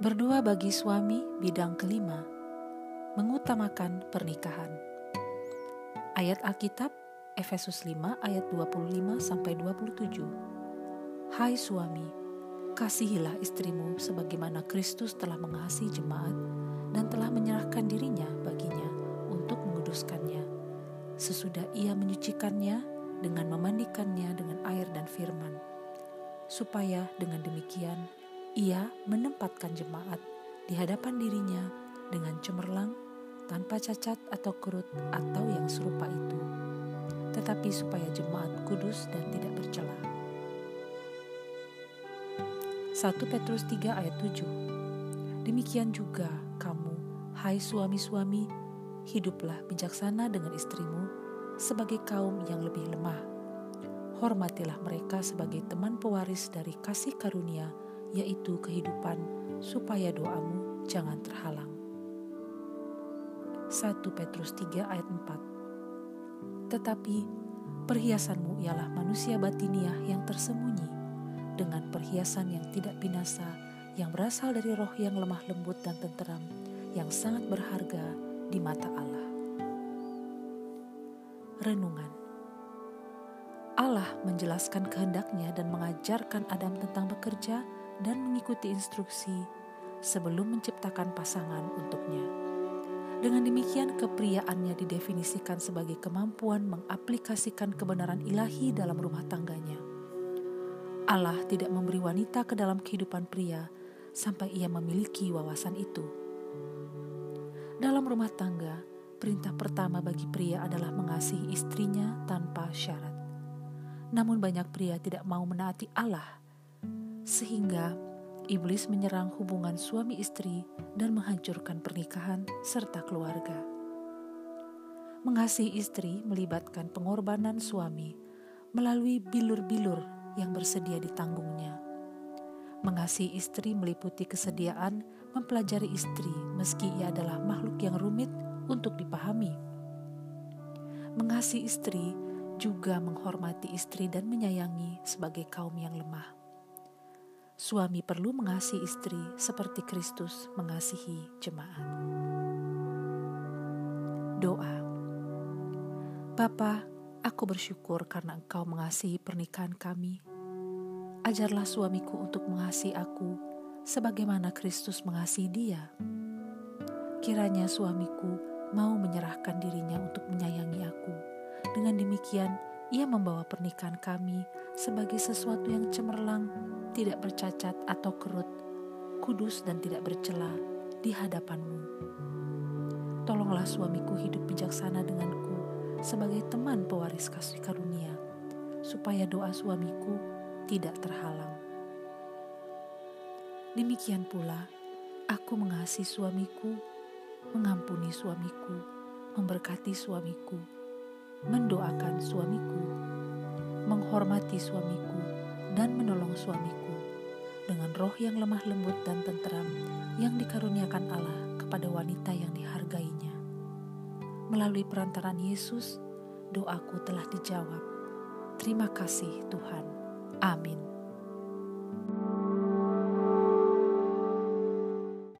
Berdua bagi suami bidang kelima, mengutamakan pernikahan. Ayat Alkitab Efesus 5 ayat 25 sampai 27. Hai suami, kasihilah istrimu sebagaimana Kristus telah mengasihi jemaat dan telah menyerahkan dirinya baginya untuk menguduskannya. Sesudah ia menyucikannya dengan memandikannya dengan air dan firman, supaya dengan demikian ia menempatkan jemaat di hadapan dirinya dengan cemerlang, tanpa cacat atau kerut atau yang serupa itu, tetapi supaya jemaat kudus dan tidak bercela. 1 Petrus 3 ayat 7 Demikian juga kamu, hai suami-suami, hiduplah bijaksana dengan istrimu sebagai kaum yang lebih lemah. Hormatilah mereka sebagai teman pewaris dari kasih karunia yaitu kehidupan, supaya doamu jangan terhalang. 1 Petrus 3 ayat 4 Tetapi perhiasanmu ialah manusia batiniah yang tersembunyi, dengan perhiasan yang tidak binasa, yang berasal dari roh yang lemah lembut dan tenteram, yang sangat berharga di mata Allah. Renungan Allah menjelaskan kehendaknya dan mengajarkan Adam tentang bekerja dan mengikuti instruksi sebelum menciptakan pasangan untuknya. Dengan demikian, kepriaannya didefinisikan sebagai kemampuan mengaplikasikan kebenaran ilahi dalam rumah tangganya. Allah tidak memberi wanita ke dalam kehidupan pria sampai ia memiliki wawasan itu. Dalam rumah tangga, perintah pertama bagi pria adalah mengasihi istrinya tanpa syarat. Namun, banyak pria tidak mau menaati Allah sehingga iblis menyerang hubungan suami istri dan menghancurkan pernikahan serta keluarga. Mengasihi istri melibatkan pengorbanan suami melalui bilur-bilur yang bersedia ditanggungnya. Mengasihi istri meliputi kesediaan mempelajari istri meski ia adalah makhluk yang rumit untuk dipahami. Mengasihi istri juga menghormati istri dan menyayangi sebagai kaum yang lemah. Suami perlu mengasihi istri seperti Kristus mengasihi jemaat. Doa Bapa, aku bersyukur karena Engkau mengasihi pernikahan kami. Ajarlah suamiku untuk mengasihi aku sebagaimana Kristus mengasihi dia. Kiranya suamiku mau menyerahkan dirinya untuk menyayangi aku. Dengan demikian, ia membawa pernikahan kami sebagai sesuatu yang cemerlang tidak bercacat atau kerut, kudus dan tidak bercela di hadapanmu. Tolonglah suamiku hidup bijaksana denganku sebagai teman pewaris kasih karunia, supaya doa suamiku tidak terhalang. Demikian pula, aku mengasihi suamiku, mengampuni suamiku, memberkati suamiku, mendoakan suamiku, menghormati suamiku, dan menolong suamiku dengan roh yang lemah lembut dan tenteram yang dikaruniakan Allah kepada wanita yang dihargainya. Melalui perantaran Yesus, doaku telah dijawab. Terima kasih Tuhan. Amin.